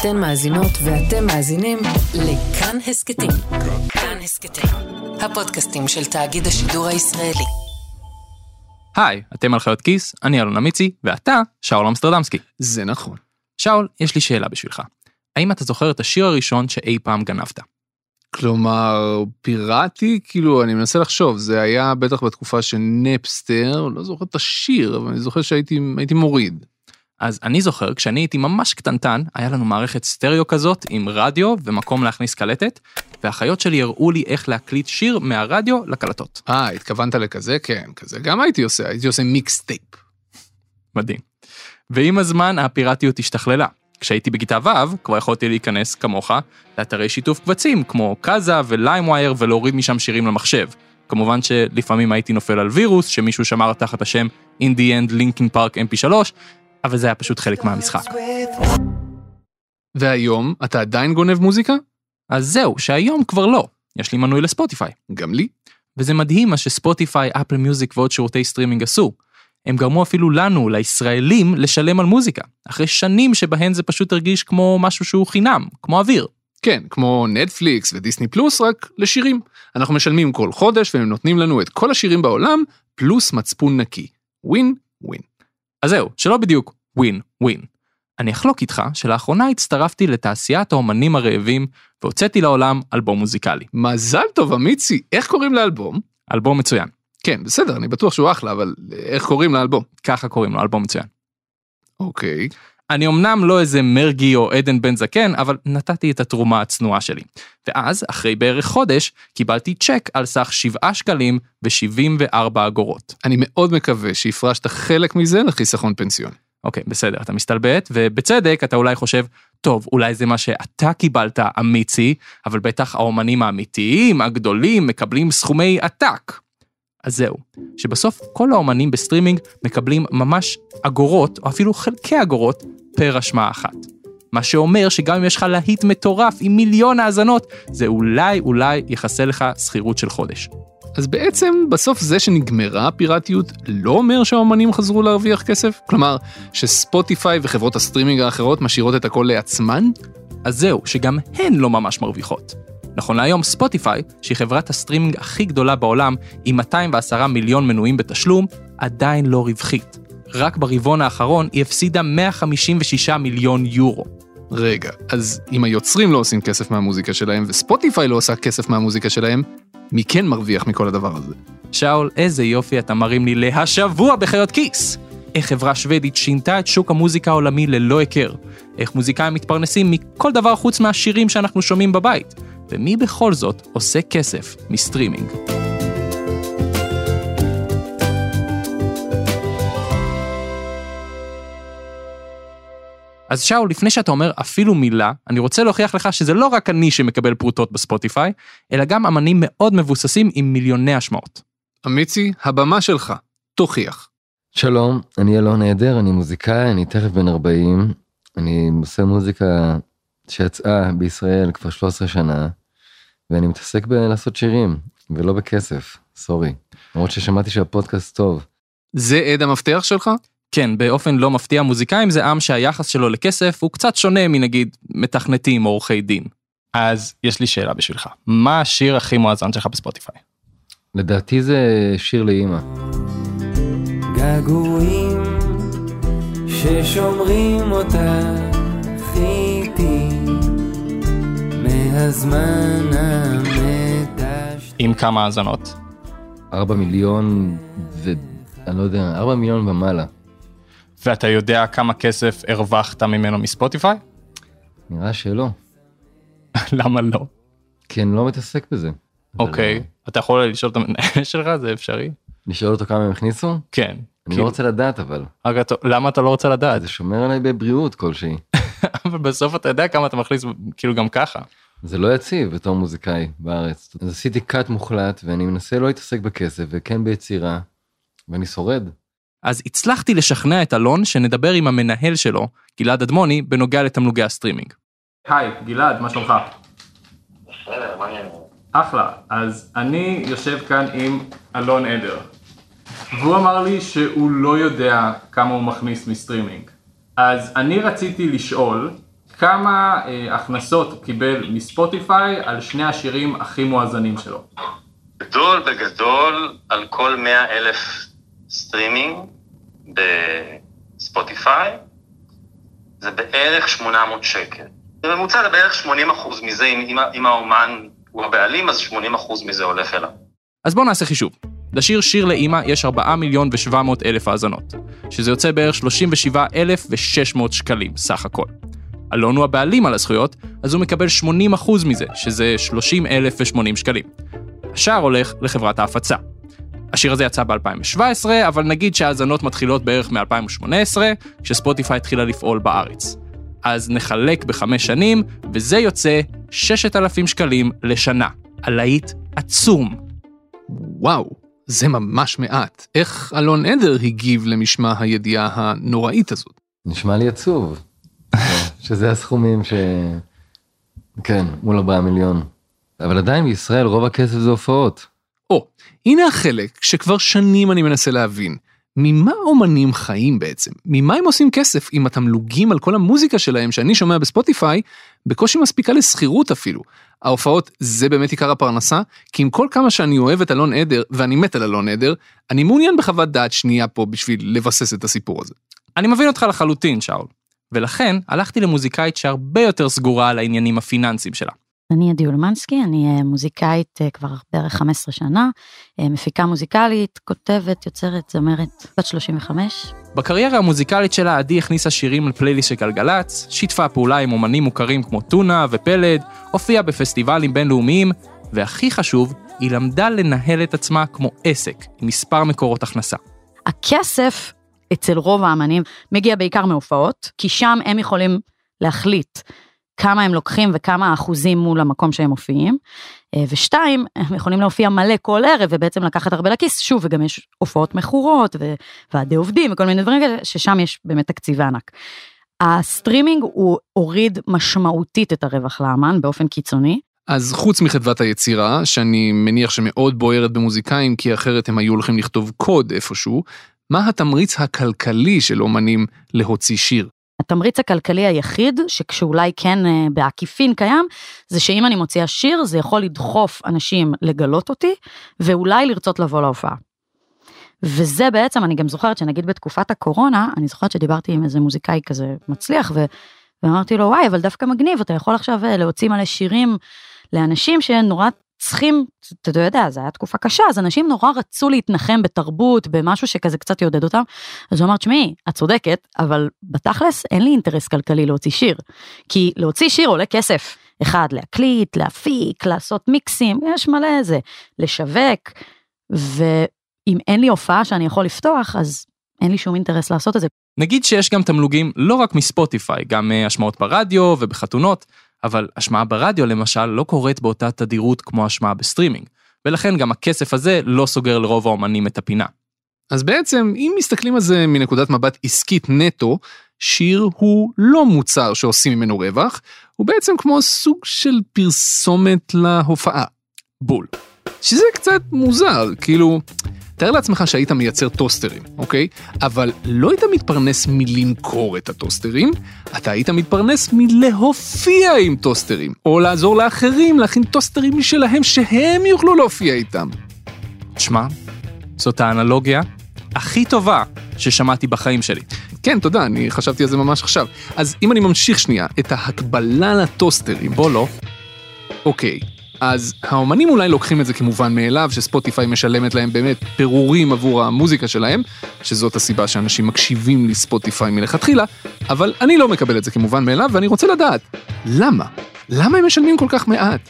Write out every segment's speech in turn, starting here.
אתן מאזינות ואתם מאזינים לכאן הסכתים. כאן הסכתים, הפודקאסטים של תאגיד השידור הישראלי. היי, אתם על חיות כיס, אני אלון אמיצי, ואתה שאול אמסטרדמסקי. זה נכון. שאול, יש לי שאלה בשבילך. האם אתה זוכר את השיר הראשון שאי פעם גנבת? כלומר, פיראטי, כאילו, אני מנסה לחשוב, זה היה בטח בתקופה של נפסטר, לא זוכר את השיר, אבל אני זוכר שהייתי הייתי מוריד. אז אני זוכר, כשאני הייתי ממש קטנטן, היה לנו מערכת סטריאו כזאת עם רדיו ומקום להכניס קלטת, והאחיות שלי הראו לי איך להקליט שיר מהרדיו לקלטות. אה, התכוונת לכזה? כן, כזה גם הייתי עושה, הייתי עושה mixtape. מדהים. ועם הזמן הפיראטיות השתכללה. כשהייתי בכיתה ו', כבר יכולתי להיכנס, כמוך, לאתרי שיתוף קבצים, כמו קאזה וליימווייר, ולהוריד משם שירים למחשב. כמובן שלפעמים הייתי נופל על וירוס, שמישהו שמר תחת השם In the End Linkin Park mp3, אבל זה היה פשוט חלק מהמשחק. והיום, אתה עדיין גונב מוזיקה? אז זהו, שהיום כבר לא. יש לי מנוי לספוטיפיי. גם לי. וזה מדהים מה שספוטיפיי, אפל מיוזיק ועוד שירותי סטרימינג עשו. הם גרמו אפילו לנו, לישראלים, לשלם על מוזיקה, אחרי שנים שבהן זה פשוט הרגיש כמו משהו שהוא חינם, כמו אוויר. כן, כמו נטפליקס ודיסני פלוס, רק לשירים. אנחנו משלמים כל חודש והם נותנים לנו את כל השירים בעולם, פלוס מצפון נקי. ווין ווין. אז זהו, שלא בדיוק ווין ווין. אני אחלוק איתך שלאחרונה הצטרפתי לתעשיית האומנים הרעבים והוצאתי לעולם אלבום מוזיקלי. מזל טוב, אמיצי, איך קוראים לאלבום? אלבום מצוין. כן, בסדר, אני בטוח שהוא אחלה, אבל איך קוראים לאלבום? ככה קוראים לו, אלבום מצוין. אוקיי. אני אמנם לא איזה מרגי או עדן בן זקן, אבל נתתי את התרומה הצנועה שלי. ואז, אחרי בערך חודש, קיבלתי צ'ק על סך 7 שקלים ו-74 אגורות. אני מאוד מקווה שהפרשת חלק מזה לחיסכון פנסיוני. אוקיי, בסדר, אתה מסתלבט, ובצדק אתה אולי חושב, טוב, אולי זה מה שאתה קיבלת, אמיצי, אבל בטח האומנים האמיתיים, הגדולים, מקבלים סכומי עתק. אז זהו, שבסוף כל האומנים בסטרימינג מקבלים ממש אגורות, או אפילו חלקי אגורות, פר השמעה אחת. מה שאומר שגם אם יש לך להיט מטורף עם מיליון האזנות, זה אולי אולי יכסה לך שכירות של חודש. אז בעצם בסוף זה שנגמרה הפיראטיות לא אומר שהאומנים חזרו להרוויח כסף? כלומר, שספוטיפיי וחברות הסטרימינג האחרות משאירות את הכל לעצמן? אז זהו, שגם הן לא ממש מרוויחות. נכון להיום ספוטיפיי, שהיא חברת הסטרימינג הכי גדולה בעולם, עם 210 מיליון מנויים בתשלום, עדיין לא רווחית. רק ברבעון האחרון היא הפסידה 156 מיליון יורו. רגע, אז אם היוצרים לא עושים כסף מהמוזיקה שלהם וספוטיפיי לא עושה כסף מהמוזיקה שלהם, מי כן מרוויח מכל הדבר הזה? שאול, איזה יופי אתה מרים לי להשבוע בחיות כיס! איך חברה שוודית שינתה את שוק המוזיקה העולמי ללא היכר. איך מוזיקאים מתפרנסים מכל דבר חוץ מהשירים שאנחנו שומעים בבית. ומי בכל זאת עושה כסף מסטרימינג. אז שאול, לפני שאתה אומר אפילו מילה, אני רוצה להוכיח לך שזה לא רק אני שמקבל פרוטות בספוטיפיי, אלא גם אמנים מאוד מבוססים עם מיליוני השמעות. אמיצי, הבמה שלך, תוכיח. שלום, אני אלון נהדר, אני מוזיקאי, אני תכף בן 40, אני עושה מוזיקה שיצאה בישראל כבר 13 שנה, ואני מתעסק בלעשות שירים, ולא בכסף, סורי. למרות ששמעתי שהפודקאסט טוב. זה עד המפתח שלך? כן, באופן לא מפתיע, מוזיקאים זה עם שהיחס שלו לכסף הוא קצת שונה מנגיד מתכנתים או עורכי דין. אז יש לי שאלה בשבילך, מה השיר הכי מואזן שלך בספוטיפיי? לדעתי זה שיר לאימא. געגועים ששומרים אותך איתי מהזמן המדש. עם כמה האזנות? 4 מיליון ו... אני לא יודע, 4 מיליון ומעלה. ואתה יודע כמה כסף הרווחת ממנו מספוטיפיי? נראה שלא. למה לא? כי אני לא מתעסק בזה. אוקיי, אבל, אתה יכול לשאול את המנהל שלך, זה אפשרי? לשאול אותו כמה הם הכניסו? כן. אני לא רוצה לדעת אבל. אתה- למה אתה לא רוצה לדעת? זה שומר עליי בבריאות כלשהי. אבל בסוף אתה יודע כמה אתה מכניס, כאילו גם ככה. זה לא יציב בתור מוזיקאי בארץ. אז עשיתי קאט מוחלט ואני מנסה לא להתעסק בכסף וכן ביצירה, ואני שורד. אז הצלחתי לשכנע את אלון שנדבר עם המנהל שלו, גלעד אדמוני, בנוגע לתמלוגי הסטרימינג. היי, גלעד, מה שלומך? בסדר, מה העניינים? אחלה. אז אני יושב כאן עם אלון עדר. והוא אמר לי שהוא לא יודע כמה הוא מכניס מסטרימינג. אז אני רציתי לשאול, כמה אה, הכנסות הוא קיבל מספוטיפיי על שני השירים הכי מואזנים שלו? גדול בגדול על כל 100 אלף סטרימינג בספוטיפיי, זה בערך 800 שקל. בממוצע זה בערך 80 אחוז מזה, אם, אם, אם האומן הוא הבעלים, אז 80 אחוז מזה הולך אליו. אז בואו נעשה חישוב. לשיר שיר לאימא יש 4 מיליון ו-700 אלף האזנות, שזה יוצא בערך 37,600 שקלים סך הכל. אלון הוא הבעלים על הזכויות, אז הוא מקבל 80% מזה, שזה 30,080 שקלים. השאר הולך לחברת ההפצה. השיר הזה יצא ב-2017, אבל נגיד שההאזנות מתחילות בערך מ-2018, כשספוטיפיי התחילה לפעול בארץ. אז נחלק בחמש שנים, וזה יוצא 6,000 שקלים לשנה. על להיט עצום. וואו, זה ממש מעט. איך אלון עדר הגיב למשמע הידיעה הנוראית הזאת? נשמע לי עצוב. שזה הסכומים ש... כן, מול 4 מיליון. אבל עדיין בישראל רוב הכסף זה הופעות. או, הנה החלק שכבר שנים אני מנסה להבין. ממה אומנים חיים בעצם? ממה הם עושים כסף אם התמלוגים על כל המוזיקה שלהם שאני שומע בספוטיפיי בקושי מספיקה לשכירות אפילו? ההופעות זה באמת עיקר הפרנסה? כי עם כל כמה שאני אוהב את אלון עדר, ואני מת על אלון עדר, אני מעוניין בחוות דעת שנייה פה בשביל לבסס את הסיפור הזה. אני מבין אותך לחלוטין, שאול. ולכן הלכתי למוזיקאית שהרבה יותר סגורה על העניינים הפיננסיים שלה. אני עדי אולמנסקי, אני אה, מוזיקאית אה, כבר בערך 15 שנה, אה, מפיקה מוזיקלית, כותבת, יוצרת, זמרת, בת 35. בקריירה המוזיקלית שלה עדי הכניסה שירים לפלייליסט של גלגלצ, שיתפה פעולה עם אומנים מוכרים כמו טונה ופלד, הופיעה בפסטיבלים בינלאומיים, והכי חשוב, היא למדה לנהל את עצמה כמו עסק, עם מספר מקורות הכנסה. הכסף אצל רוב האמנים מגיע בעיקר מהופעות, כי שם הם יכולים להחליט כמה הם לוקחים וכמה האחוזים מול המקום שהם מופיעים. אה, ושתיים, הם יכולים להופיע מלא כל ערב ובעצם לקחת הרבה לכיס, שוב, וגם יש הופעות מכורות וועדי עובדים וכל מיני דברים כאלה, ששם יש באמת תקציבי ענק. הסטרימינג הוא הוריד משמעותית את הרווח לאמן באופן קיצוני. אז חוץ מחדוות היצירה, שאני מניח שמאוד בוערת במוזיקאים, כי אחרת הם היו הולכים לכתוב קוד איפשהו, מה התמריץ הכלכלי של אומנים להוציא שיר? התמריץ הכלכלי היחיד, שכשאולי כן אה, בעקיפין קיים, זה שאם אני מוציאה שיר, זה יכול לדחוף אנשים לגלות אותי, ואולי לרצות לבוא להופעה. וזה בעצם, אני גם זוכרת שנגיד בתקופת הקורונה, אני זוכרת שדיברתי עם איזה מוזיקאי כזה מצליח, ו... ואמרתי לו, וואי, אבל דווקא מגניב, אתה יכול עכשיו אה, להוציא מלא שירים לאנשים שנורא צריכים, אתה יודע, זו הייתה תקופה קשה, אז אנשים נורא רצו להתנחם בתרבות, במשהו שכזה קצת יעודד אותם. אז הוא אמר, תשמעי, את צודקת, אבל בתכלס אין לי אינטרס כלכלי להוציא שיר. כי להוציא שיר עולה כסף. אחד, להקליט, להפיק, לעשות מיקסים, יש מלא זה. לשווק, ואם אין לי הופעה שאני יכול לפתוח, אז אין לי שום אינטרס לעשות את זה. נגיד שיש גם תמלוגים לא רק מספוטיפיי, גם אה, השמעות ברדיו ובחתונות, אבל השמעה ברדיו למשל לא קורית באותה תדירות כמו השמעה בסטרימינג, ולכן גם הכסף הזה לא סוגר לרוב האומנים את הפינה. אז בעצם, אם מסתכלים על זה מנקודת מבט עסקית נטו, שיר הוא לא מוצר שעושים ממנו רווח, הוא בעצם כמו סוג של פרסומת להופעה. בול. שזה קצת מוזר, כאילו, תאר לעצמך שהיית מייצר טוסטרים, אוקיי? אבל לא היית מתפרנס מלמכור את הטוסטרים, אתה היית מתפרנס מלהופיע עם טוסטרים, או לעזור לאחרים להכין טוסטרים משלהם שהם יוכלו להופיע איתם. תשמע, זאת האנלוגיה הכי טובה ששמעתי בחיים שלי. כן, תודה, אני חשבתי על זה ממש עכשיו. אז אם אני ממשיך שנייה את ההקבלה לטוסטרים, בוא לא. אוקיי, אז האומנים אולי לוקחים את זה כמובן מאליו, שספוטיפיי משלמת להם באמת פירורים עבור המוזיקה שלהם, שזאת הסיבה שאנשים מקשיבים לספוטיפיי מלכתחילה, אבל אני לא מקבל את זה כמובן מאליו, ואני רוצה לדעת, למה? למה הם משלמים כל כך מעט?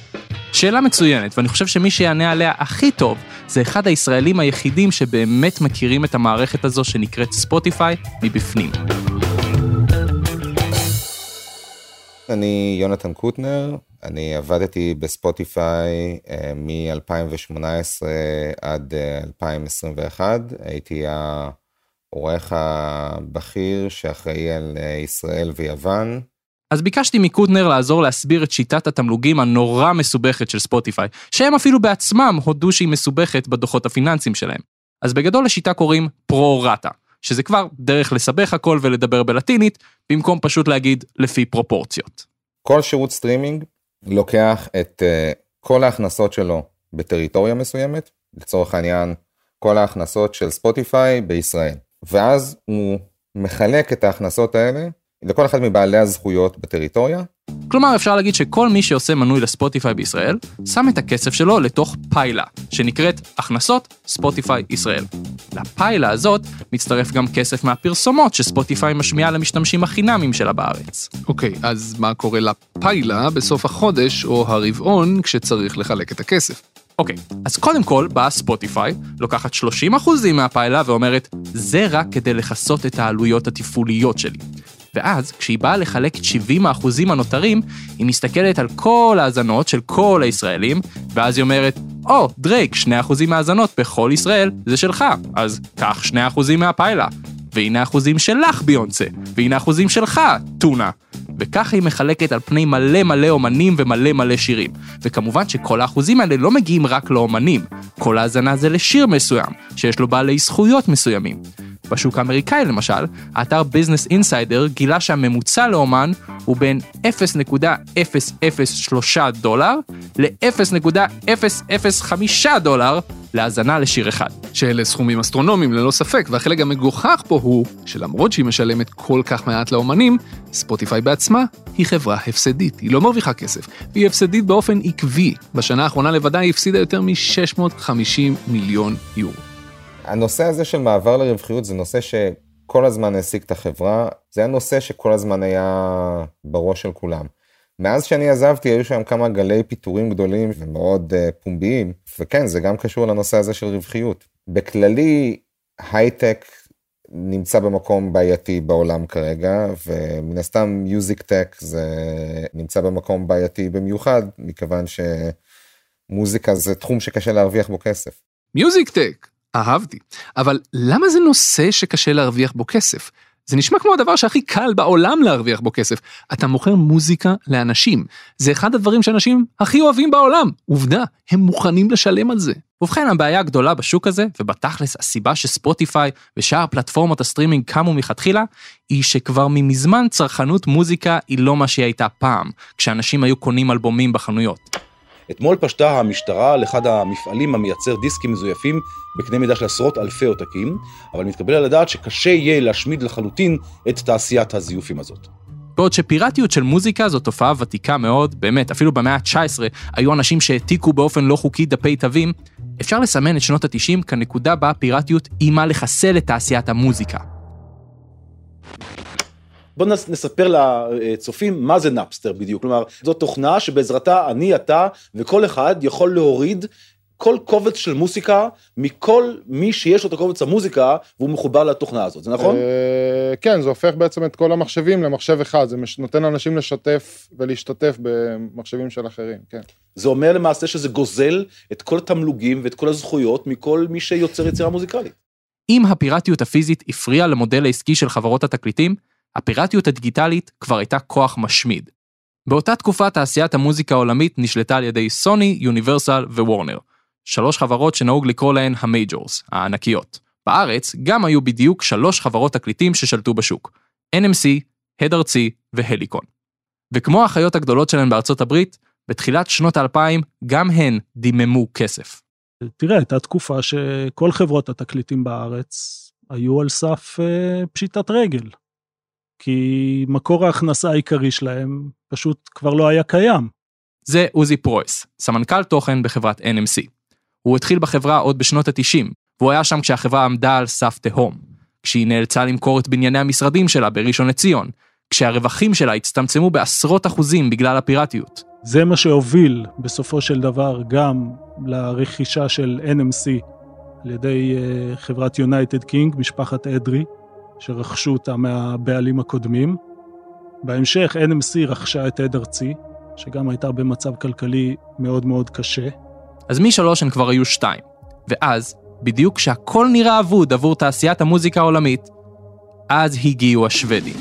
שאלה מצוינת, ואני חושב שמי שיענה עליה הכי טוב, זה אחד הישראלים היחידים שבאמת מכירים את המערכת הזו שנקראת ספוטיפיי מבפנים. אני יונתן קוטנר, אני עבדתי בספוטיפיי אה, מ-2018 עד אה, 2021, הייתי העורך הבכיר שאחראי על אה, ישראל ויוון. אז ביקשתי מקוטנר לעזור להסביר את שיטת התמלוגים הנורא מסובכת של ספוטיפיי, שהם אפילו בעצמם הודו שהיא מסובכת בדוחות הפיננסיים שלהם. אז בגדול לשיטה קוראים פרו-רטה. שזה כבר דרך לסבך הכל ולדבר בלטינית, במקום פשוט להגיד לפי פרופורציות. כל שירות סטרימינג לוקח את אה, כל ההכנסות שלו בטריטוריה מסוימת, לצורך העניין כל ההכנסות של ספוטיפיי בישראל, ואז הוא מחלק את ההכנסות האלה לכל אחד מבעלי הזכויות בטריטוריה. כלומר, אפשר להגיד שכל מי שעושה מנוי לספוטיפיי בישראל, שם את הכסף שלו לתוך פיילה, שנקראת הכנסות ספוטיפיי ישראל. לפיילה הזאת מצטרף גם כסף מהפרסומות שספוטיפיי משמיעה למשתמשים החינמים שלה בארץ. אוקיי, אז מה קורה לפיילה בסוף החודש או הרבעון כשצריך לחלק את הכסף? אוקיי, אז קודם כל באה ספוטיפיי, לוקחת 30% מהפיילה ואומרת, זה רק כדי לכסות את העלויות התפעוליות שלי. ואז, כשהיא באה לחלק את 70% הנותרים, היא מסתכלת על כל ההאזנות של כל הישראלים, ואז היא אומרת, או, oh, דרייק, 2% מההאזנות בכל ישראל זה שלך, אז קח 2% מהפיילה. והנה אחוזים שלך ביונסה, והנה אחוזים שלך, טונה. וככה היא מחלקת על פני מלא מלא אומנים ומלא מלא שירים. וכמובן שכל האחוזים האלה לא מגיעים רק לאומנים, כל האזנה זה לשיר מסוים, שיש לו בעלי זכויות מסוימים. בשוק האמריקאי למשל, האתר ביזנס אינסיידר גילה שהממוצע לאומן הוא בין 0.003 דולר ל-0.005 דולר להאזנה לשיר אחד. שאלה סכומים אסטרונומיים ללא ספק, והחלק המגוחך פה הוא שלמרות שהיא משלמת כל כך מעט לאומנים, ספוטיפיי בעצמה היא חברה הפסדית, היא לא מרוויחה כסף, והיא הפסדית באופן עקבי. בשנה האחרונה לבדה היא הפסידה יותר מ-650 מיליון יורו. הנושא הזה של מעבר לרווחיות זה נושא שכל הזמן העסיק את החברה, זה היה נושא שכל הזמן היה בראש של כולם. מאז שאני עזבתי היו שם כמה גלי פיטורים גדולים ומאוד uh, פומביים, וכן, זה גם קשור לנושא הזה של רווחיות. בכללי, הייטק נמצא במקום בעייתי בעולם כרגע, ומן הסתם מיוזיק טק זה נמצא במקום בעייתי במיוחד, מכיוון שמוזיקה זה תחום שקשה להרוויח בו כסף. music tech, אהבתי. אבל למה זה נושא שקשה להרוויח בו כסף? זה נשמע כמו הדבר שהכי קל בעולם להרוויח בו כסף. אתה מוכר מוזיקה לאנשים. זה אחד הדברים שאנשים הכי אוהבים בעולם. עובדה, הם מוכנים לשלם על זה. ובכן, הבעיה הגדולה בשוק הזה, ובתכלס הסיבה שספוטיפיי ושאר פלטפורמות הסטרימינג קמו מלכתחילה, היא שכבר ממזמן צרכנות מוזיקה היא לא מה שהיא הייתה פעם, כשאנשים היו קונים אלבומים בחנויות. אתמול פשטה המשטרה על אחד המפעלים המייצר דיסקים מזויפים בקנה מידה של עשרות אלפי עותקים, אבל מתקבל על הדעת שקשה יהיה להשמיד לחלוטין את תעשיית הזיופים הזאת. בעוד שפיראטיות של מוזיקה זו תופעה ותיקה מאוד, באמת, אפילו במאה ה-19 היו אנשים שהעתיקו באופן לא חוקי דפי תווים, אפשר לסמן את שנות ה-90 כנקודה בה פיראטיות איימה לחסל את תעשיית המוזיקה. בוא נספר לצופים מה זה נאפסטר בדיוק, כלומר זו תוכנה שבעזרתה אני, אתה וכל אחד יכול להוריד כל קובץ של מוסיקה מכל מי שיש לו את הקובץ המוזיקה והוא מחובר לתוכנה הזאת, זה נכון? אה, כן, זה הופך בעצם את כל המחשבים למחשב אחד, זה נותן לאנשים לשתף ולהשתתף במחשבים של אחרים, כן. זה אומר למעשה שזה גוזל את כל התמלוגים ואת כל הזכויות מכל מי שיוצר יצירה מוזיקלית. אם הפיראטיות הפיזית הפריעה למודל העסקי של חברות התקליטים, הפיראטיות הדיגיטלית כבר הייתה כוח משמיד. באותה תקופה תעשיית המוזיקה העולמית נשלטה על ידי סוני, יוניברסל ווורנר, שלוש חברות שנהוג לקרוא להן ה majors, הענקיות. בארץ גם היו בדיוק שלוש חברות תקליטים ששלטו בשוק, NMC, הד ארצי והליקון. וכמו האחיות הגדולות שלהן בארצות הברית, בתחילת שנות האלפיים גם הן דיממו כסף. תראה, הייתה תקופה שכל חברות התקליטים בארץ היו על סף אה, פשיטת רגל. כי מקור ההכנסה העיקרי שלהם פשוט כבר לא היה קיים. זה עוזי פרויס, סמנכ"ל תוכן בחברת NMC. הוא התחיל בחברה עוד בשנות ה-90, והוא היה שם כשהחברה עמדה על סף תהום. כשהיא נאלצה למכור את בנייני המשרדים שלה בראשון לציון, כשהרווחים שלה הצטמצמו בעשרות אחוזים בגלל הפיראטיות. זה מה שהוביל בסופו של דבר גם לרכישה של NMC על ידי uh, חברת יונייטד קינג, משפחת אדרי, שרכשו אותה מהבעלים הקודמים. בהמשך NMC רכשה את עד ארצי, שגם הייתה במצב כלכלי מאוד מאוד קשה. אז משלוש הן כבר היו שתיים. ואז, בדיוק כשהכל נראה אבוד עבור תעשיית המוזיקה העולמית, אז הגיעו השוודים.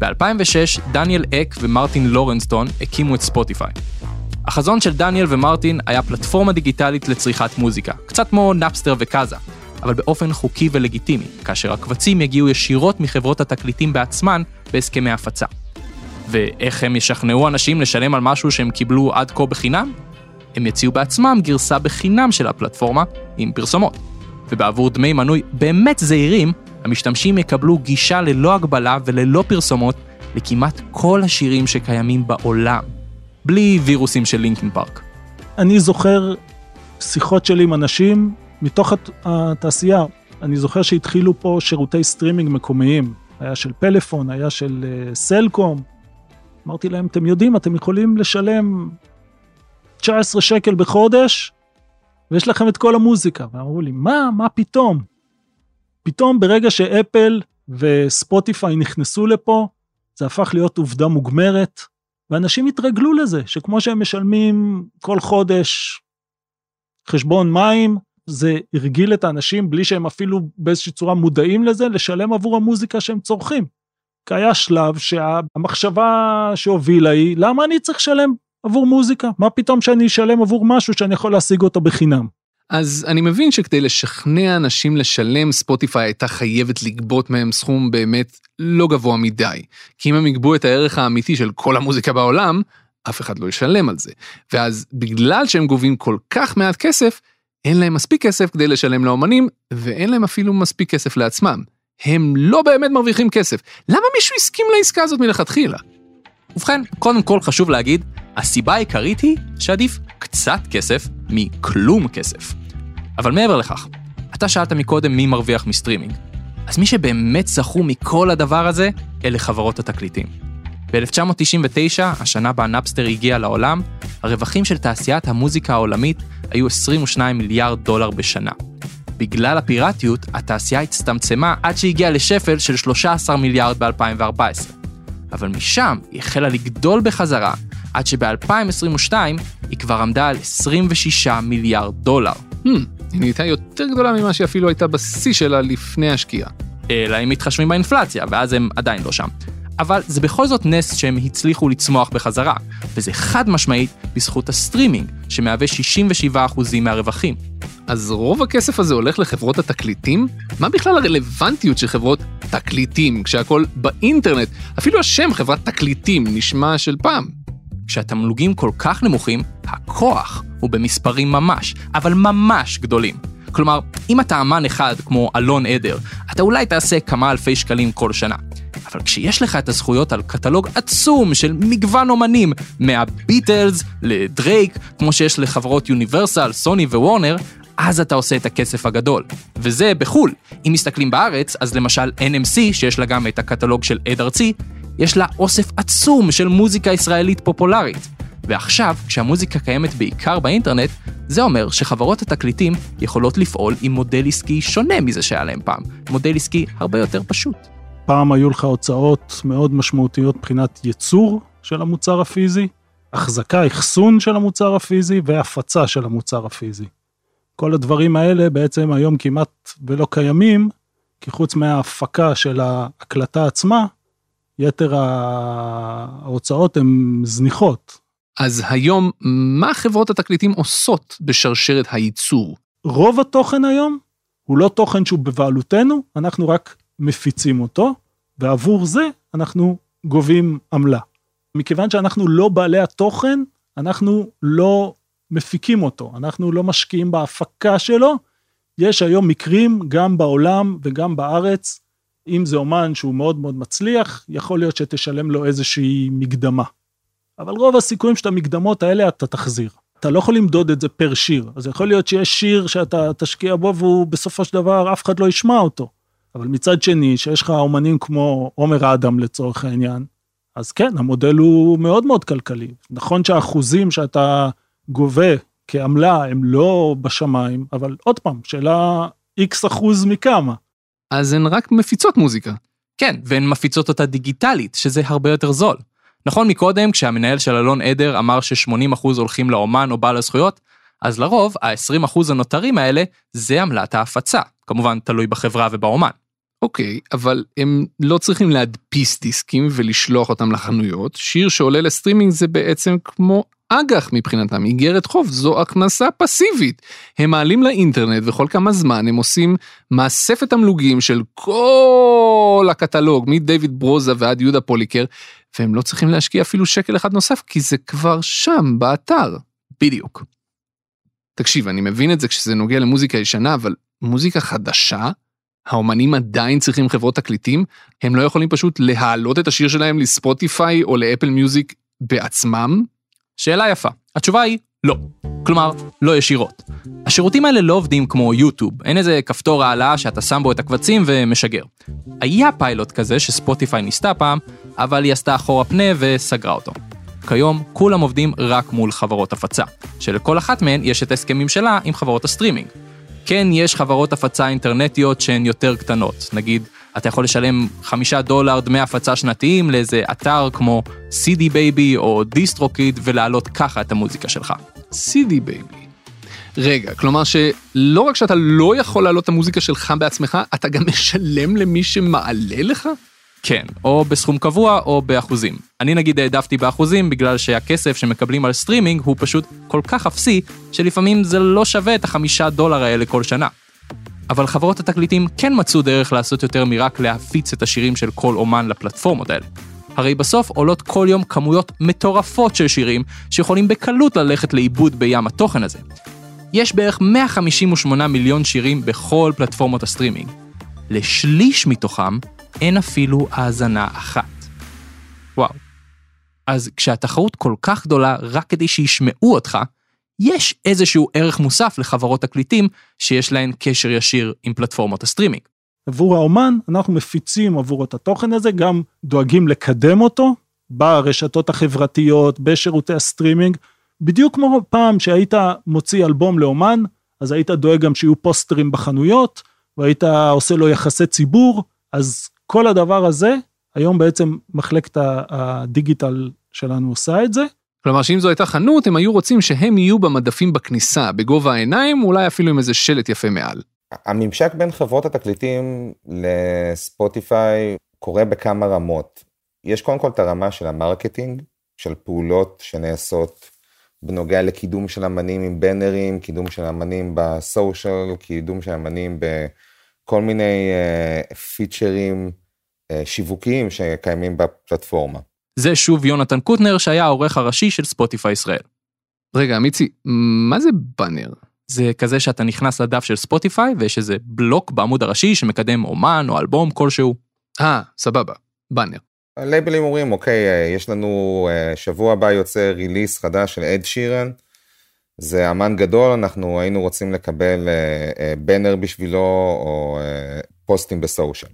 ב-2006, דניאל אק ומרטין לורנסטון הקימו את ספוטיפיי. החזון של דניאל ומרטין היה פלטפורמה דיגיטלית לצריכת מוזיקה, קצת כמו נאפסטר וקאזה. אבל באופן חוקי ולגיטימי, כאשר הקבצים יגיעו ישירות מחברות התקליטים בעצמן בהסכמי הפצה. ואיך הם ישכנעו אנשים לשלם על משהו שהם קיבלו עד כה בחינם? הם יציעו בעצמם גרסה בחינם של הפלטפורמה עם פרסומות. ובעבור דמי מנוי באמת זעירים, המשתמשים יקבלו גישה ללא הגבלה וללא פרסומות לכמעט כל השירים שקיימים בעולם, בלי וירוסים של לינקין פארק. אני זוכר שיחות שלי עם אנשים מתוך הת- התעשייה. אני זוכר שהתחילו פה שירותי סטרימינג מקומיים. היה של פלאפון, היה של אה, סלקום. אמרתי להם, אתם יודעים, אתם יכולים לשלם 19 שקל בחודש, ויש לכם את כל המוזיקה. ואמרו לי, מה, מה פתאום? פתאום ברגע שאפל וספוטיפיי נכנסו לפה, זה הפך להיות עובדה מוגמרת, ואנשים התרגלו לזה, שכמו שהם משלמים כל חודש חשבון מים, זה הרגיל את האנשים בלי שהם אפילו באיזושהי צורה מודעים לזה, לשלם עבור המוזיקה שהם צורכים. כי היה שלב שהמחשבה שהובילה היא, למה אני צריך לשלם עבור מוזיקה? מה פתאום שאני אשלם עבור משהו שאני יכול להשיג אותו בחינם? אז אני מבין שכדי לשכנע אנשים לשלם, ספוטיפיי הייתה חייבת לגבות מהם סכום באמת לא גבוה מדי. כי אם הם יגבו את הערך האמיתי של כל המוזיקה בעולם, אף אחד לא ישלם על זה. ואז בגלל שהם גובים כל כך מעט כסף, אין להם מספיק כסף כדי לשלם לאומנים, ואין להם אפילו מספיק כסף לעצמם. הם לא באמת מרוויחים כסף. למה מישהו הסכים לעסקה הזאת מלכתחילה? ובכן, קודם כל חשוב להגיד, הסיבה העיקרית היא שעדיף קצת כסף מכלום כסף. אבל מעבר לכך, אתה שאלת מקודם מי מרוויח מסטרימינג. אז מי שבאמת זכו מכל הדבר הזה, אלה חברות התקליטים. ב-1999, השנה בה נאפסטר הגיע לעולם, הרווחים של תעשיית המוזיקה העולמית היו 22 מיליארד דולר בשנה. בגלל הפיראטיות, התעשייה הצטמצמה עד שהגיעה לשפל של 13 מיליארד ב-2014. אבל משם היא החלה לגדול בחזרה, עד שב-2022 היא כבר עמדה על 26 מיליארד דולר. הממ, היא נהייתה יותר גדולה ממה שאפילו הייתה בשיא שלה לפני השקיעה. אלא אם מתחשבים באינפלציה, ואז הם עדיין לא שם. אבל זה בכל זאת נס שהם הצליחו לצמוח בחזרה, וזה חד משמעית בזכות הסטרימינג, שמהווה 67% מהרווחים. אז רוב הכסף הזה הולך לחברות התקליטים? מה בכלל הרלוונטיות של חברות תקליטים, כשהכול באינטרנט? אפילו השם חברת תקליטים נשמע של פעם. כשהתמלוגים כל כך נמוכים, הכוח הוא במספרים ממש, אבל ממש גדולים. כלומר, אם אתה אמן אחד כמו אלון עדר, אתה אולי תעשה כמה אלפי שקלים כל שנה. אבל כשיש לך את הזכויות על קטלוג עצום של מגוון אומנים, מהביטלס לדרייק, כמו שיש לחברות יוניברסל, סוני ווורנר, אז אתה עושה את הכסף הגדול. וזה בחו"ל. אם מסתכלים בארץ, אז למשל NMC, שיש לה גם את הקטלוג של עד ארצי, יש לה אוסף עצום של מוזיקה ישראלית פופולרית. ועכשיו, כשהמוזיקה קיימת בעיקר באינטרנט, זה אומר שחברות התקליטים יכולות לפעול עם מודל עסקי שונה מזה שהיה להם פעם. מודל עסקי הרבה יותר פשוט. פעם היו לך הוצאות מאוד משמעותיות מבחינת ייצור של המוצר הפיזי, החזקה, אחסון של המוצר הפיזי והפצה של המוצר הפיזי. כל הדברים האלה בעצם היום כמעט ולא קיימים, כי חוץ מההפקה של ההקלטה עצמה, יתר ההוצאות הן זניחות. אז היום, מה חברות התקליטים עושות בשרשרת הייצור? רוב התוכן היום הוא לא תוכן שהוא בבעלותנו, אנחנו רק מפיצים אותו, ועבור זה אנחנו גובים עמלה. מכיוון שאנחנו לא בעלי התוכן, אנחנו לא מפיקים אותו, אנחנו לא משקיעים בהפקה שלו. יש היום מקרים גם בעולם וגם בארץ, אם זה אומן שהוא מאוד מאוד מצליח, יכול להיות שתשלם לו איזושהי מקדמה. אבל רוב הסיכויים שאת המקדמות האלה אתה תחזיר. אתה לא יכול למדוד את זה פר שיר, אז יכול להיות שיש שיר שאתה תשקיע בו והוא בסופו של דבר אף אחד לא ישמע אותו. אבל מצד שני, שיש לך אומנים כמו עומר אדם לצורך העניין, אז כן, המודל הוא מאוד מאוד כלכלי. נכון שהאחוזים שאתה גובה כעמלה הם לא בשמיים, אבל עוד פעם, שאלה איקס אחוז מכמה. אז הן רק מפיצות מוזיקה. כן, והן מפיצות אותה דיגיטלית, שזה הרבה יותר זול. נכון מקודם, כשהמנהל של אלון עדר אמר ש-80% הולכים לאומן או בעל הזכויות, אז לרוב, ה-20% הנותרים האלה, זה עמלת ההפצה. כמובן, תלוי בחברה ובאומן. אוקיי, אבל הם לא צריכים להדפיס דיסקים ולשלוח אותם לחנויות. שיר שעולה לסטרימינג זה בעצם כמו אג"ח מבחינתם, איגרת חוב, זו הכנסה פסיבית. הם מעלים לאינטרנט וכל כמה זמן הם עושים מאספת תמלוגים של כל הקטלוג, מדייוויד ברוזה ועד יהודה פוליקר, והם לא צריכים להשקיע אפילו שקל אחד נוסף, כי זה כבר שם, באתר. בדיוק. תקשיב, אני מבין את זה כשזה נוגע למוזיקה ישנה, אבל מוזיקה חדשה? האומנים עדיין צריכים חברות תקליטים? הם לא יכולים פשוט להעלות את השיר שלהם לספוטיפיי או לאפל מיוזיק בעצמם? שאלה יפה. התשובה היא לא. כלומר, לא ישירות. השירותים האלה לא עובדים כמו יוטיוב, אין איזה כפתור העלאה שאתה שם בו את הקבצים ומשגר. היה פיילוט כזה שספוטיפיי ניסתה פעם, אבל היא עשתה אחורה פנה וסגרה אותו. כיום כולם עובדים רק מול חברות הפצה, שלכל אחת מהן יש את ההסכמים שלה עם חברות הסטרימינג. כן, יש חברות הפצה אינטרנטיות שהן יותר קטנות, נגיד, אתה יכול לשלם חמישה דולר דמי הפצה שנתיים לאיזה אתר כמו CD Baby או DistroKid ולהעלות ככה את המוזיקה שלך. CD Baby. רגע, כלומר שלא רק שאתה לא יכול להעלות את המוזיקה שלך בעצמך, אתה גם משלם למי שמעלה לך? כן, או בסכום קבוע או באחוזים. אני נגיד העדפתי באחוזים בגלל שהכסף שמקבלים על סטרימינג הוא פשוט כל כך אפסי, שלפעמים זה לא שווה את החמישה דולר האלה כל שנה. אבל חברות התקליטים כן מצאו דרך לעשות יותר מרק להפיץ את השירים של כל אומן לפלטפורמות האלה. הרי בסוף עולות כל יום כמויות מטורפות של שירים שיכולים בקלות ללכת לאיבוד בים התוכן הזה. יש בערך 158 מיליון שירים בכל פלטפורמות הסטרימינג. לשליש מתוכם אין אפילו האזנה אחת. וואו. אז כשהתחרות כל כך גדולה רק כדי שישמעו אותך, יש איזשהו ערך מוסף לחברות תקליטים שיש להן קשר ישיר עם פלטפורמות הסטרימינג. עבור האומן אנחנו מפיצים עבורו את התוכן הזה, גם דואגים לקדם אותו ברשתות החברתיות, בשירותי הסטרימינג, בדיוק כמו פעם שהיית מוציא אלבום לאומן, אז היית דואג גם שיהיו פוסטרים בחנויות, והיית עושה לו יחסי ציבור, אז כל הדבר הזה, היום בעצם מחלקת הדיגיטל שלנו עושה את זה. כלומר שאם זו הייתה חנות, הם היו רוצים שהם יהיו במדפים בכניסה, בגובה העיניים, אולי אפילו עם איזה שלט יפה מעל. הממשק בין חברות התקליטים לספוטיפיי קורה בכמה רמות. יש קודם כל את הרמה של ה marketing, של פעולות שנעשות בנוגע לקידום של אמנים עם בנרים, קידום של אמנים בסושיאל, קידום של אמנים בכל מיני uh, פיצ'רים uh, שיווקיים שקיימים בפלטפורמה. זה שוב יונתן קוטנר שהיה העורך הראשי של ספוטיפיי ישראל. רגע, מיצי, מה זה באנר? זה כזה שאתה נכנס לדף של ספוטיפיי ויש איזה בלוק בעמוד הראשי שמקדם אומן או אלבום כלשהו. אה, סבבה, באנר. הלייבלים אומרים, אוקיי, אה, יש לנו, אה, שבוע הבא יוצא ריליס חדש של אד שירן, זה אמן גדול, אנחנו היינו רוצים לקבל בנר בשבילו או פוסטים בסושיאל.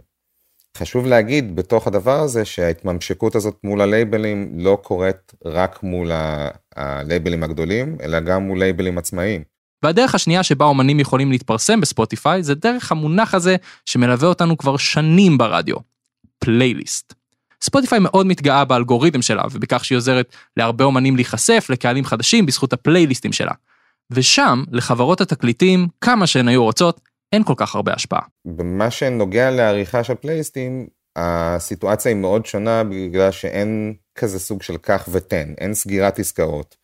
חשוב להגיד בתוך הדבר הזה שההתממשקות הזאת מול הלייבלים לא קורית רק מול הלייבלים הגדולים, אלא גם מול לייבלים עצמאיים. והדרך השנייה שבה אומנים יכולים להתפרסם בספוטיפיי זה דרך המונח הזה שמלווה אותנו כבר שנים ברדיו, פלייליסט. ספוטיפיי מאוד מתגאה באלגוריתם שלה ובכך שהיא עוזרת להרבה אומנים להיחשף לקהלים חדשים בזכות הפלייליסטים שלה. ושם, לחברות התקליטים, כמה שהן היו רוצות, אין כל כך הרבה השפעה. במה שנוגע לעריכה של פלייליסטים, הסיטואציה היא מאוד שונה בגלל שאין כזה סוג של קח ותן, אין סגירת עסקאות.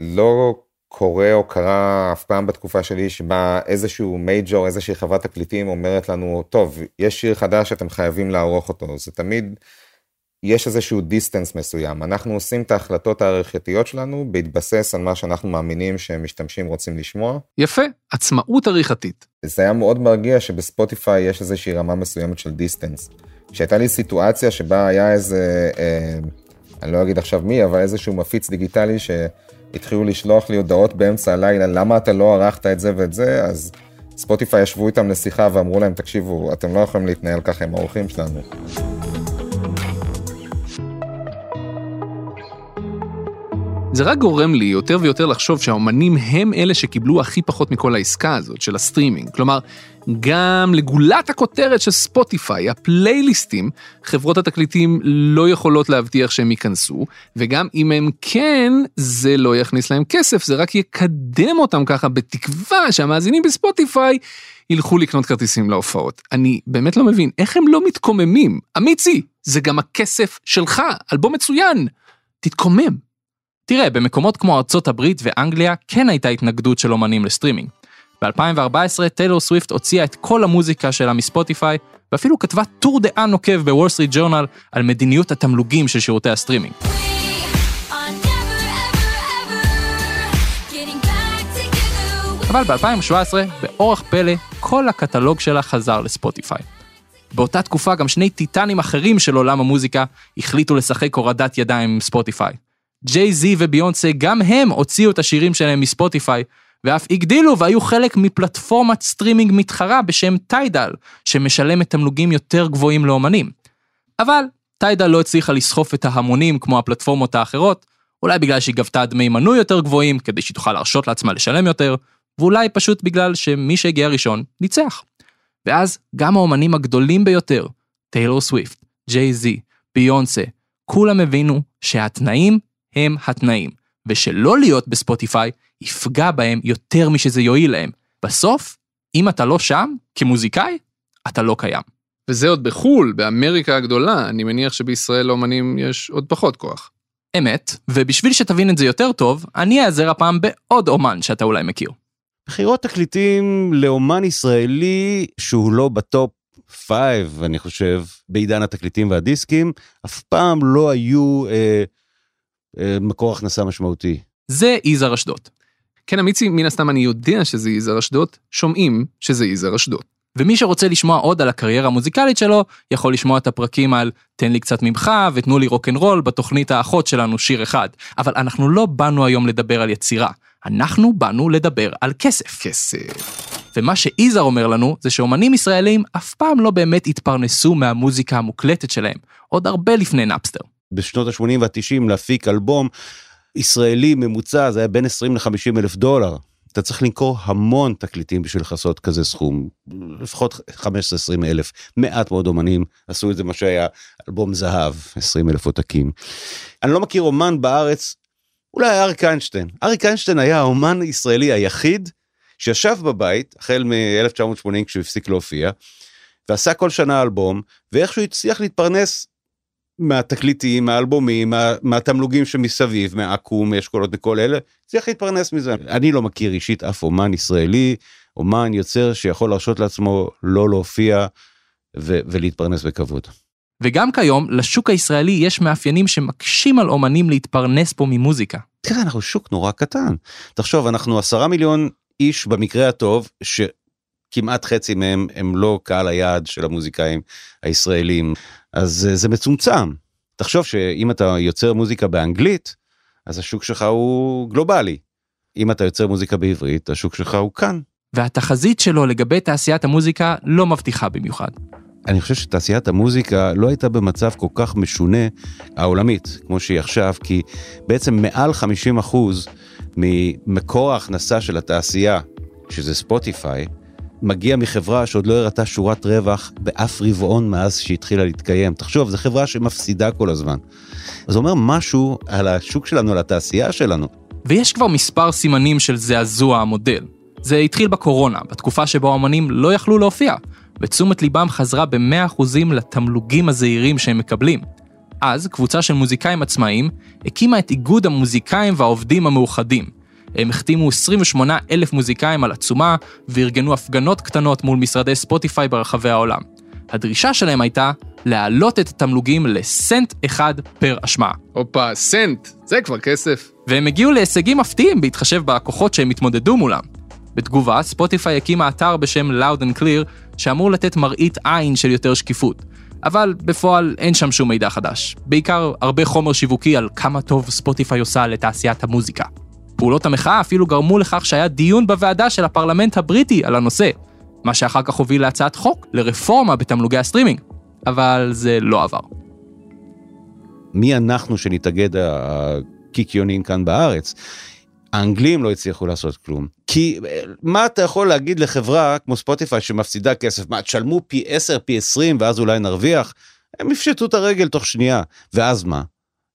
לא קורה או קרה אף פעם בתקופה שלי שבה איזשהו מייג'ור, איזושהי חברת תקליטים אומרת לנו, טוב, יש שיר חדש שאתם חייבים לערוך אותו. זה תמיד, יש איזשהו דיסטנס מסוים. אנחנו עושים את ההחלטות העריכתיות שלנו בהתבסס על מה שאנחנו מאמינים שמשתמשים רוצים לשמוע. יפה, עצמאות עריכתית. זה היה מאוד מרגיע שבספוטיפיי יש איזושהי רמה מסוימת של דיסטנס. שהייתה לי סיטואציה שבה היה איזה, אה, אני לא אגיד עכשיו מי, אבל איזשהו מפיץ דיגיטלי ש... התחילו לשלוח לי הודעות באמצע הלילה, למה אתה לא ערכת את זה ואת זה, אז ספוטיפיי ישבו איתם לשיחה ואמרו להם, תקשיבו, אתם לא יכולים להתנהל ככה עם העורכים שלנו. זה רק גורם לי יותר ויותר לחשוב שהאומנים הם אלה שקיבלו הכי פחות מכל העסקה הזאת של הסטרימינג. כלומר, גם לגולת הכותרת של ספוטיפיי, הפלייליסטים, חברות התקליטים לא יכולות להבטיח שהם ייכנסו, וגם אם הם כן, זה לא יכניס להם כסף, זה רק יקדם אותם ככה בתקווה שהמאזינים בספוטיפיי ילכו לקנות כרטיסים להופעות. אני באמת לא מבין, איך הם לא מתקוממים? אמיצי, זה גם הכסף שלך, אלבום מצוין. תתקומם. תראה, במקומות כמו ארצות הברית ואנגליה כן הייתה התנגדות של אומנים לסטרימינג. ב-2014 טיילור סוויפט הוציאה את כל המוזיקה שלה מספוטיפיי, ואפילו כתבה טור דעה נוקב בוול סטריט ג'ורנל על מדיניות התמלוגים של שירותי הסטרימינג. אבל ב-2017, באורח פלא, כל הקטלוג שלה חזר לספוטיפיי. באותה תקופה גם שני טיטנים אחרים של עולם המוזיקה החליטו לשחק הורדת ידיים עם ספוטיפיי. ג'יי זי וביונסה גם הם הוציאו את השירים שלהם מספוטיפיי, ואף הגדילו והיו חלק מפלטפורמת סטרימינג מתחרה בשם טיידל, שמשלמת תמלוגים יותר גבוהים לאומנים. אבל טיידל לא הצליחה לסחוף את ההמונים כמו הפלטפורמות האחרות, אולי בגלל שהיא גבתה דמי מנוי יותר גבוהים כדי שהיא תוכל להרשות לעצמה לשלם יותר, ואולי פשוט בגלל שמי שהגיע ראשון ניצח. ואז גם האומנים הגדולים ביותר, טיילור סוויפט, ג'יי זי, ביונסה, כולם הבינו שהתנאים הם התנאים, ושלא להיות בספוטיפיי יפגע בהם יותר משזה יועיל להם. בסוף, אם אתה לא שם, כמוזיקאי, אתה לא קיים. וזה עוד בחו"ל, באמריקה הגדולה, אני מניח שבישראל לאומנים יש עוד פחות כוח. אמת, ובשביל שתבין את זה יותר טוב, אני אעזר הפעם בעוד אומן שאתה אולי מכיר. בחירות תקליטים לאומן ישראלי שהוא לא בטופ 5, אני חושב, בעידן התקליטים והדיסקים, אף פעם לא היו אה, אה, מקור הכנסה משמעותי. זה יזהר אשדוד. כן, אמיצי, מן הסתם אני יודע שזה יזהר אשדוד, שומעים שזה יזהר אשדוד. ומי שרוצה לשמוע עוד על הקריירה המוזיקלית שלו, יכול לשמוע את הפרקים על תן לי קצת ממך ותנו לי רוקנרול בתוכנית האחות שלנו שיר אחד. אבל אנחנו לא באנו היום לדבר על יצירה, אנחנו באנו לדבר על כסף. כסף. ומה שיזהר אומר לנו, זה שאומנים ישראלים אף פעם לא באמת התפרנסו מהמוזיקה המוקלטת שלהם, עוד הרבה לפני נאפסטר. בשנות ה-80 וה-90 להפיק אלבום ישראלי ממוצע זה היה בין 20 ל-50 אלף דולר. אתה צריך למכור המון תקליטים בשביל לכסות כזה סכום, לפחות 15-20 אלף. מעט מאוד אומנים עשו את זה מה שהיה אלבום זהב, 20 אלף עותקים. אני לא מכיר אומן בארץ, אולי אריק איינשטיין. אריק איינשטיין היה האומן הישראלי היחיד שישב בבית החל מ-1980 כשהוא הפסיק להופיע, ועשה כל שנה אלבום, ואיכשהו הצליח להתפרנס מהתקליטים, מהאלבומים, מה, מהתמלוגים שמסביב, מהעכו"ם, מאשכולות, מכל אלה, צריך להתפרנס מזה. אני לא מכיר אישית אף אומן ישראלי, אומן יוצר שיכול להרשות לעצמו לא להופיע ו- ולהתפרנס בכבוד. וגם כיום, לשוק הישראלי יש מאפיינים שמקשים על אומנים להתפרנס פה ממוזיקה. תראה, אנחנו שוק נורא קטן. תחשוב, אנחנו עשרה מיליון איש במקרה הטוב, שכמעט חצי מהם הם לא קהל היעד של המוזיקאים הישראלים. אז אה, זה מצומצם. תחשוב שאם אתה יוצר מוזיקה באנגלית, אז השוק שלך הוא גלובלי. אם אתה יוצר מוזיקה בעברית, השוק שלך הוא כאן. והתחזית שלו לגבי תעשיית המוזיקה לא מבטיחה במיוחד. אני חושב שתעשיית המוזיקה לא הייתה במצב כל כך משונה העולמית, כמו שהיא עכשיו, כי בעצם מעל 50% ממקור ההכנסה של התעשייה, שזה ספוטיפיי, מגיע מחברה שעוד לא הראתה שורת רווח באף רבעון מאז שהתחילה להתקיים. תחשוב, זו חברה שמפסידה כל הזמן. זה אומר משהו על השוק שלנו, על התעשייה שלנו. ויש כבר מספר סימנים של זעזוע המודל. זה התחיל בקורונה, בתקופה שבה האמנים לא יכלו להופיע, ותשומת ליבם חזרה ב-100% לתמלוגים הזעירים שהם מקבלים. אז קבוצה של מוזיקאים עצמאיים הקימה את איגוד המוזיקאים והעובדים המאוחדים, הם החתימו 28 אלף מוזיקאים על עצומה וארגנו הפגנות קטנות מול משרדי ספוטיפיי ברחבי העולם. הדרישה שלהם הייתה להעלות את התמלוגים לסנט אחד per השמעה. הופה, סנט, זה כבר כסף. והם הגיעו להישגים מפתיעים בהתחשב בכוחות שהם התמודדו מולם. בתגובה, ספוטיפיי הקימה אתר בשם Loud and Clear, שאמור לתת מראית עין של יותר שקיפות. אבל בפועל אין שם שום מידע חדש. בעיקר הרבה חומר שיווקי על כמה טוב ספוטיפיי עושה לתעשיית המוזיקה. פעולות המחאה אפילו גרמו לכך שהיה דיון בוועדה של הפרלמנט הבריטי על הנושא, מה שאחר כך הוביל להצעת חוק לרפורמה בתמלוגי הסטרימינג, אבל זה לא עבר. מי אנחנו שנתאגד הקיקיוניים כאן בארץ? האנגלים לא הצליחו לעשות כלום. כי מה אתה יכול להגיד לחברה כמו ספוטיפיי שמפסידה כסף? מה, תשלמו פי 10, פי 20 ואז אולי נרוויח? הם יפשטו את הרגל תוך שנייה. ואז מה?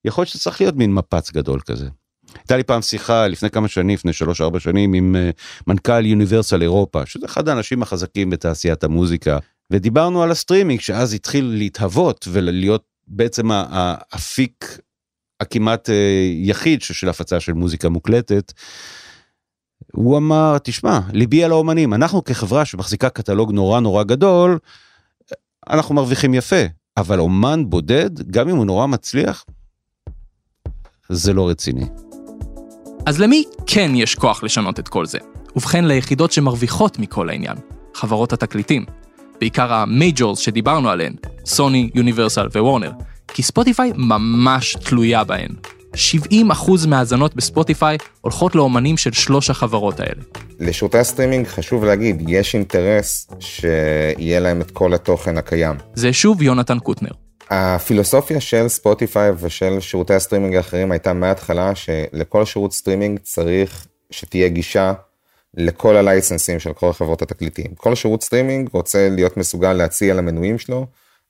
יכול להיות שצריך להיות מין מפץ גדול כזה. הייתה לי פעם שיחה לפני כמה שנים, לפני 3-4 שנים, עם אה, מנכ"ל יוניברסל אירופה, שזה אחד האנשים החזקים בתעשיית המוזיקה, ודיברנו על הסטרימינג, שאז התחיל להתהוות ולהיות בעצם האפיק הכמעט אה, יחיד של הפצה של מוזיקה מוקלטת. הוא אמר, תשמע, ליבי על האומנים, אנחנו כחברה שמחזיקה קטלוג נורא נורא גדול, אנחנו מרוויחים יפה, אבל אומן בודד, גם אם הוא נורא מצליח, זה לא רציני. אז למי כן יש כוח לשנות את כל זה? ובכן, ליחידות שמרוויחות מכל העניין, חברות התקליטים. בעיקר ה majors שדיברנו עליהן, סוני, יוניברסל ווורנר, כי ספוטיפיי ממש תלויה בהן. 70% מהאזנות בספוטיפיי הולכות לאומנים של שלוש החברות האלה. לשירותי הסטרימינג חשוב להגיד, יש אינטרס שיהיה להם את כל התוכן הקיים. זה שוב יונתן קוטנר. הפילוסופיה של ספוטיפיי ושל שירותי הסטרימינג האחרים הייתה מההתחלה שלכל שירות סטרימינג צריך שתהיה גישה לכל הלייסנסים של כל חברות התקליטים. כל שירות סטרימינג רוצה להיות מסוגל להציע למנויים שלו,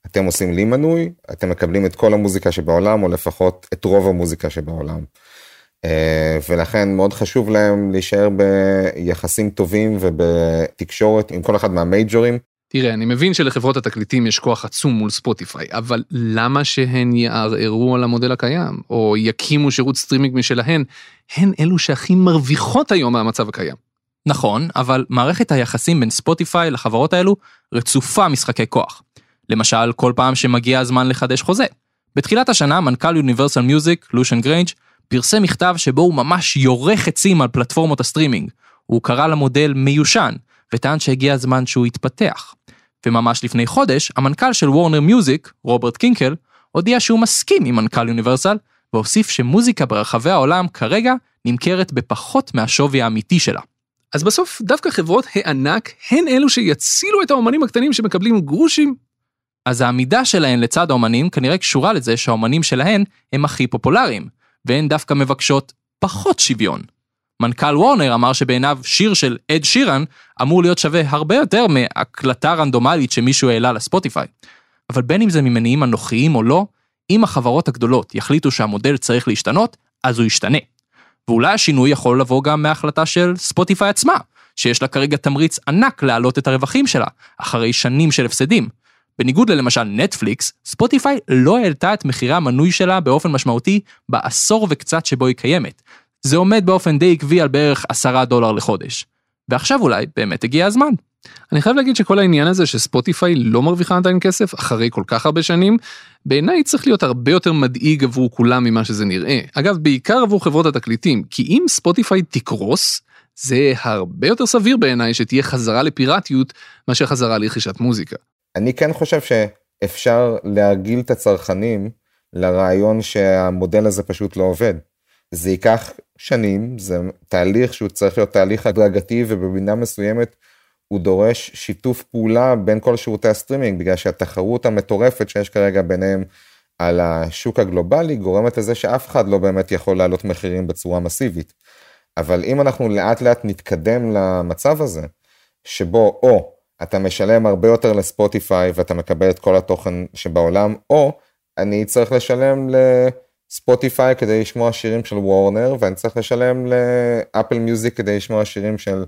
אתם עושים לי מנוי, אתם מקבלים את כל המוזיקה שבעולם, או לפחות את רוב המוזיקה שבעולם. אה, ולכן מאוד חשוב להם להישאר ביחסים טובים ובתקשורת עם כל אחד מהמייג'ורים. תראה, אני מבין שלחברות התקליטים יש כוח עצום מול ספוטיפיי, אבל למה שהן יערערו על המודל הקיים, או יקימו שירות סטרימינג משלהן? הן אלו שהכי מרוויחות היום מהמצב הקיים. נכון, אבל מערכת היחסים בין ספוטיפיי לחברות האלו רצופה משחקי כוח. למשל, כל פעם שמגיע הזמן לחדש חוזה. בתחילת השנה, מנכ"ל יוניברסל מיוזיק, לושיאן גריינג', פרסם מכתב שבו הוא ממש יורך עצים על פלטפורמות הסטרימינג. הוא קרא למודל מיושן, וטען שהגיע הזמן שהוא יתפתח. וממש לפני חודש, המנכ"ל של וורנר מיוזיק, רוברט קינקל, הודיע שהוא מסכים עם מנכ"ל יוניברסל, והוסיף שמוזיקה ברחבי העולם כרגע נמכרת בפחות מהשווי האמיתי שלה. אז בסוף דווקא חברות הענק הן אלו שיצילו את האומנים הקטנים שמקבלים גרושים. אז העמידה שלהן לצד האומנים כנראה קשורה לזה שהאומנים שלהן הם הכי פופולריים, והן דווקא מבקשות פחות שוויון. מנכ"ל וורנר אמר שבעיניו שיר של אד שירן אמור להיות שווה הרבה יותר מהקלטה רנדומלית שמישהו העלה לספוטיפיי. אבל בין אם זה ממניעים אנוכיים או לא, אם החברות הגדולות יחליטו שהמודל צריך להשתנות, אז הוא ישתנה. ואולי השינוי יכול לבוא גם מההחלטה של ספוטיפיי עצמה, שיש לה כרגע תמריץ ענק להעלות את הרווחים שלה, אחרי שנים של הפסדים. בניגוד ללמשל נטפליקס, ספוטיפיי לא העלתה את מחירי המנוי שלה באופן משמעותי בעשור וקצת שבו היא קיימת. זה עומד באופן די עקבי על בערך עשרה דולר לחודש. ועכשיו אולי באמת הגיע הזמן. אני חייב להגיד שכל העניין הזה שספוטיפיי לא מרוויחה עדיין כסף אחרי כל כך הרבה שנים, בעיניי צריך להיות הרבה יותר מדאיג עבור כולם ממה שזה נראה. אגב, בעיקר עבור חברות התקליטים, כי אם ספוטיפיי תקרוס, זה הרבה יותר סביר בעיניי שתהיה חזרה לפיראטיות מאשר חזרה לרכישת מוזיקה. אני כן חושב שאפשר להרגיל את הצרכנים לרעיון שהמודל הזה פשוט לא עובד. זה ייקח שנים, זה תהליך שהוא צריך להיות תהליך הדרגתי ובמידה מסוימת הוא דורש שיתוף פעולה בין כל שירותי הסטרימינג בגלל שהתחרות המטורפת שיש כרגע ביניהם על השוק הגלובלי גורמת לזה שאף אחד לא באמת יכול להעלות מחירים בצורה מסיבית. אבל אם אנחנו לאט לאט נתקדם למצב הזה, שבו או אתה משלם הרבה יותר לספוטיפיי ואתה מקבל את כל התוכן שבעולם, או אני צריך לשלם לספוטיפיי כדי לשמוע שירים של וורנר, ואני צריך לשלם לאפל מיוזיק כדי לשמוע שירים של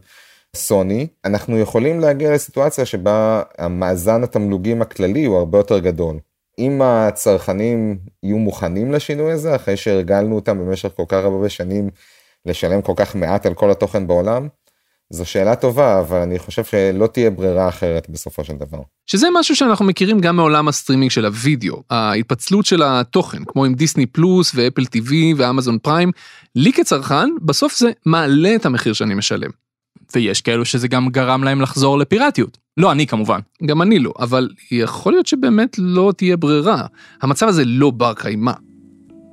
סוני, אנחנו יכולים להגיע לסיטואציה שבה המאזן התמלוגים הכללי הוא הרבה יותר גדול. אם הצרכנים יהיו מוכנים לשינוי הזה, אחרי שהרגלנו אותם במשך כל כך הרבה שנים לשלם כל כך מעט על כל התוכן בעולם, זו שאלה טובה, אבל אני חושב שלא תהיה ברירה אחרת בסופו של דבר. שזה משהו שאנחנו מכירים גם מעולם הסטרימינג של הוידאו, ההתפצלות של התוכן, כמו עם דיסני פלוס ואפל טיווי ואמזון פריים, לי כצרכן, בסוף זה מעלה את המחיר שאני משלם. ויש כאלו שזה גם גרם להם לחזור לפיראטיות. לא אני כמובן. גם אני לא, אבל יכול להיות שבאמת לא תהיה ברירה. המצב הזה לא בר קיימא.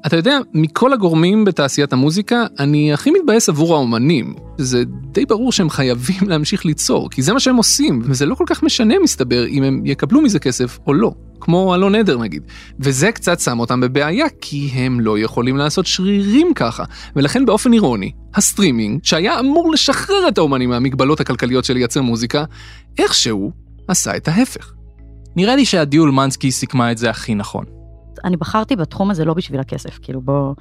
אתה יודע, מכל הגורמים בתעשיית המוזיקה, אני הכי מתבאס עבור האומנים. זה די ברור שהם חייבים להמשיך ליצור, כי זה מה שהם עושים, וזה לא כל כך משנה מסתבר אם הם יקבלו מזה כסף או לא. כמו אלון עדר נגיד. וזה קצת שם אותם בבעיה, כי הם לא יכולים לעשות שרירים ככה. ולכן באופן אירוני, הסטרימינג, שהיה אמור לשחרר את האומנים מהמגבלות הכלכליות של לייצר מוזיקה, איכשהו עשה את ההפך. נראה לי שעדי אולמנסקי סיכמה את זה הכי נכון. אני בחרתי בתחום הזה לא בשביל הכסף, כאילו בוא,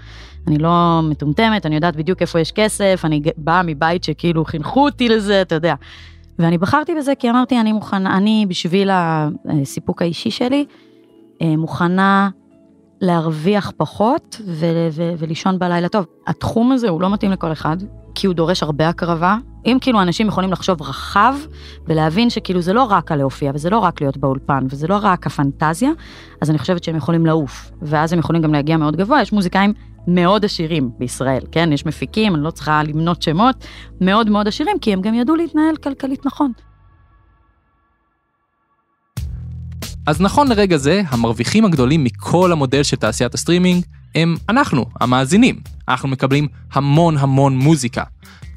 אני לא מטומטמת, אני יודעת בדיוק איפה יש כסף, אני באה מבית שכאילו חינכו אותי לזה, אתה יודע. ואני בחרתי בזה כי אמרתי, אני מוכנה, אני בשביל הסיפוק האישי שלי, מוכנה להרוויח פחות ולישון בלילה טוב. התחום הזה הוא לא מתאים לכל אחד, כי הוא דורש הרבה הקרבה. אם כאילו אנשים יכולים לחשוב רחב ולהבין שכאילו זה לא רק הלהופיע וזה לא רק להיות באולפן וזה לא רק הפנטזיה, אז אני חושבת שהם יכולים לעוף, ואז הם יכולים גם להגיע מאוד גבוה. יש מוזיקאים מאוד עשירים בישראל, כן? יש מפיקים, אני לא צריכה למנות שמות, מאוד מאוד עשירים, כי הם גם ידעו להתנהל כלכלית נכון. אז נכון לרגע זה, המרוויחים הגדולים מכל המודל של תעשיית הסטרימינג הם אנחנו, המאזינים. אנחנו מקבלים המון המון מוזיקה.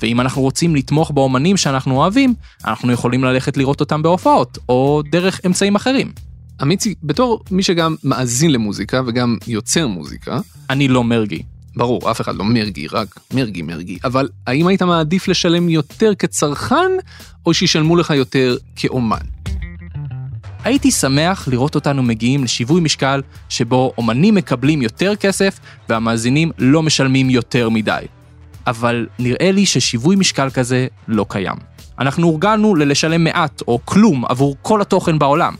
ואם אנחנו רוצים לתמוך באומנים שאנחנו אוהבים, אנחנו יכולים ללכת לראות אותם בהופעות, או דרך אמצעים אחרים. אמיצי, בתור מי שגם מאזין למוזיקה וגם יוצר מוזיקה, אני לא מרגי. ברור, אף אחד לא מרגי, רק מרגי מרגי, אבל האם היית מעדיף לשלם יותר כצרכן, או שישלמו לך יותר כאומן? הייתי שמח לראות אותנו מגיעים לשיווי משקל שבו אומנים מקבלים יותר כסף והמאזינים לא משלמים יותר מדי. אבל נראה לי ששיווי משקל כזה לא קיים. אנחנו הורגלנו ללשלם מעט או כלום עבור כל התוכן בעולם,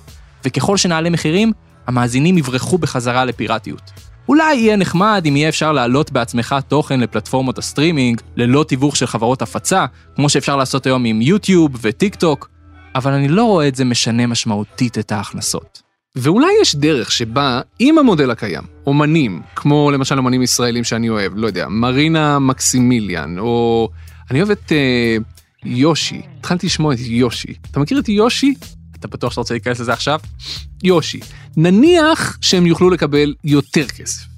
וככל שנעלה מחירים, המאזינים יברחו בחזרה לפיראטיות. אולי יהיה נחמד אם יהיה אפשר להעלות בעצמך תוכן לפלטפורמות הסטרימינג, ללא תיווך של חברות הפצה, כמו שאפשר לעשות היום עם יוטיוב וטיק טוק, אבל אני לא רואה את זה משנה משמעותית את ההכנסות. ואולי יש דרך שבה, עם המודל הקיים, אומנים, כמו למשל אומנים ישראלים שאני אוהב, לא יודע, מרינה מקסימיליאן, או אני אוהב את אה, יושי, התחלתי לשמוע את יושי. אתה מכיר את יושי? אתה בטוח שאתה רוצה להיכנס לזה עכשיו? יושי. נניח שהם יוכלו לקבל יותר כסף.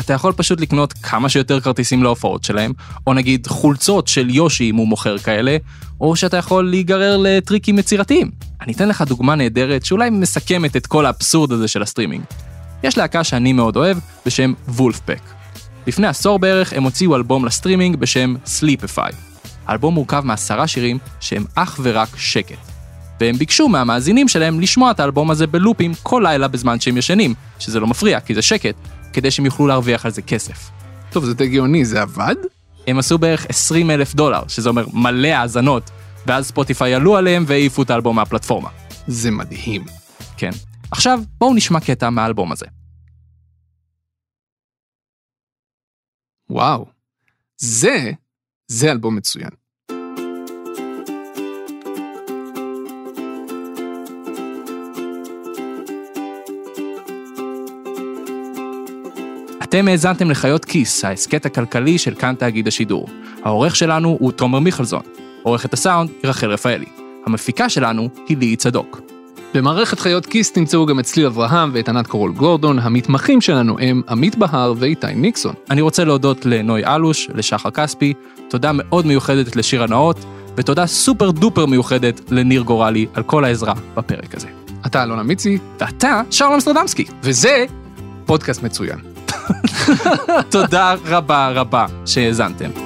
אתה יכול פשוט לקנות כמה שיותר כרטיסים להופעות שלהם, או נגיד חולצות של יושי אם הוא מוכר כאלה, או שאתה יכול להיגרר לטריקים יצירתיים. אני אתן לך דוגמה נהדרת שאולי מסכמת את כל האבסורד הזה של הסטרימינג. יש להקה שאני מאוד אוהב בשם וולפפק. לפני עשור בערך הם הוציאו אלבום לסטרימינג בשם Sleepify. האלבום מורכב מעשרה שירים שהם אך ורק שקט. והם ביקשו מהמאזינים שלהם לשמוע את האלבום הזה בלופים כל לילה בזמן שהם ישנים, שזה לא מפריע כי זה שקט, כדי שהם יוכלו להרוויח על זה כסף. טוב, זה די גאוני, זה עבד? הם עשו בערך 20 אלף דולר, שזה אומר מלא האזנות, ואז ספוטיפיי עלו עליהם והעיפו את האלבום מהפלטפורמה. זה מדהים. כן. עכשיו, בואו נשמע קטע מהאלבום הזה. וואו. זה, זה אלבום מצוין. אתם האזנתם לחיות כיס, ההסכת הכלכלי של כאן תאגיד השידור. העורך שלנו הוא תומר מיכלזון. עורכת הסאונד היא רחל רפאלי. המפיקה שלנו היא ליהי צדוק. במערכת חיות כיס תמצאו גם את צליל אברהם ואת ענת קורול גורדון, המתמחים שלנו הם עמית בהר ואיתי ניקסון. אני רוצה להודות לנוי אלוש, לשחר כספי, תודה מאוד מיוחדת לשירה נאות, ותודה סופר דופר מיוחדת לניר גורלי על כל העזרה בפרק הזה. אתה אלון אמיצי, ואתה שרלום אמסטרדמסקי. וזה פודקאסט מצוין. תודה רבה רבה שהאזנתם.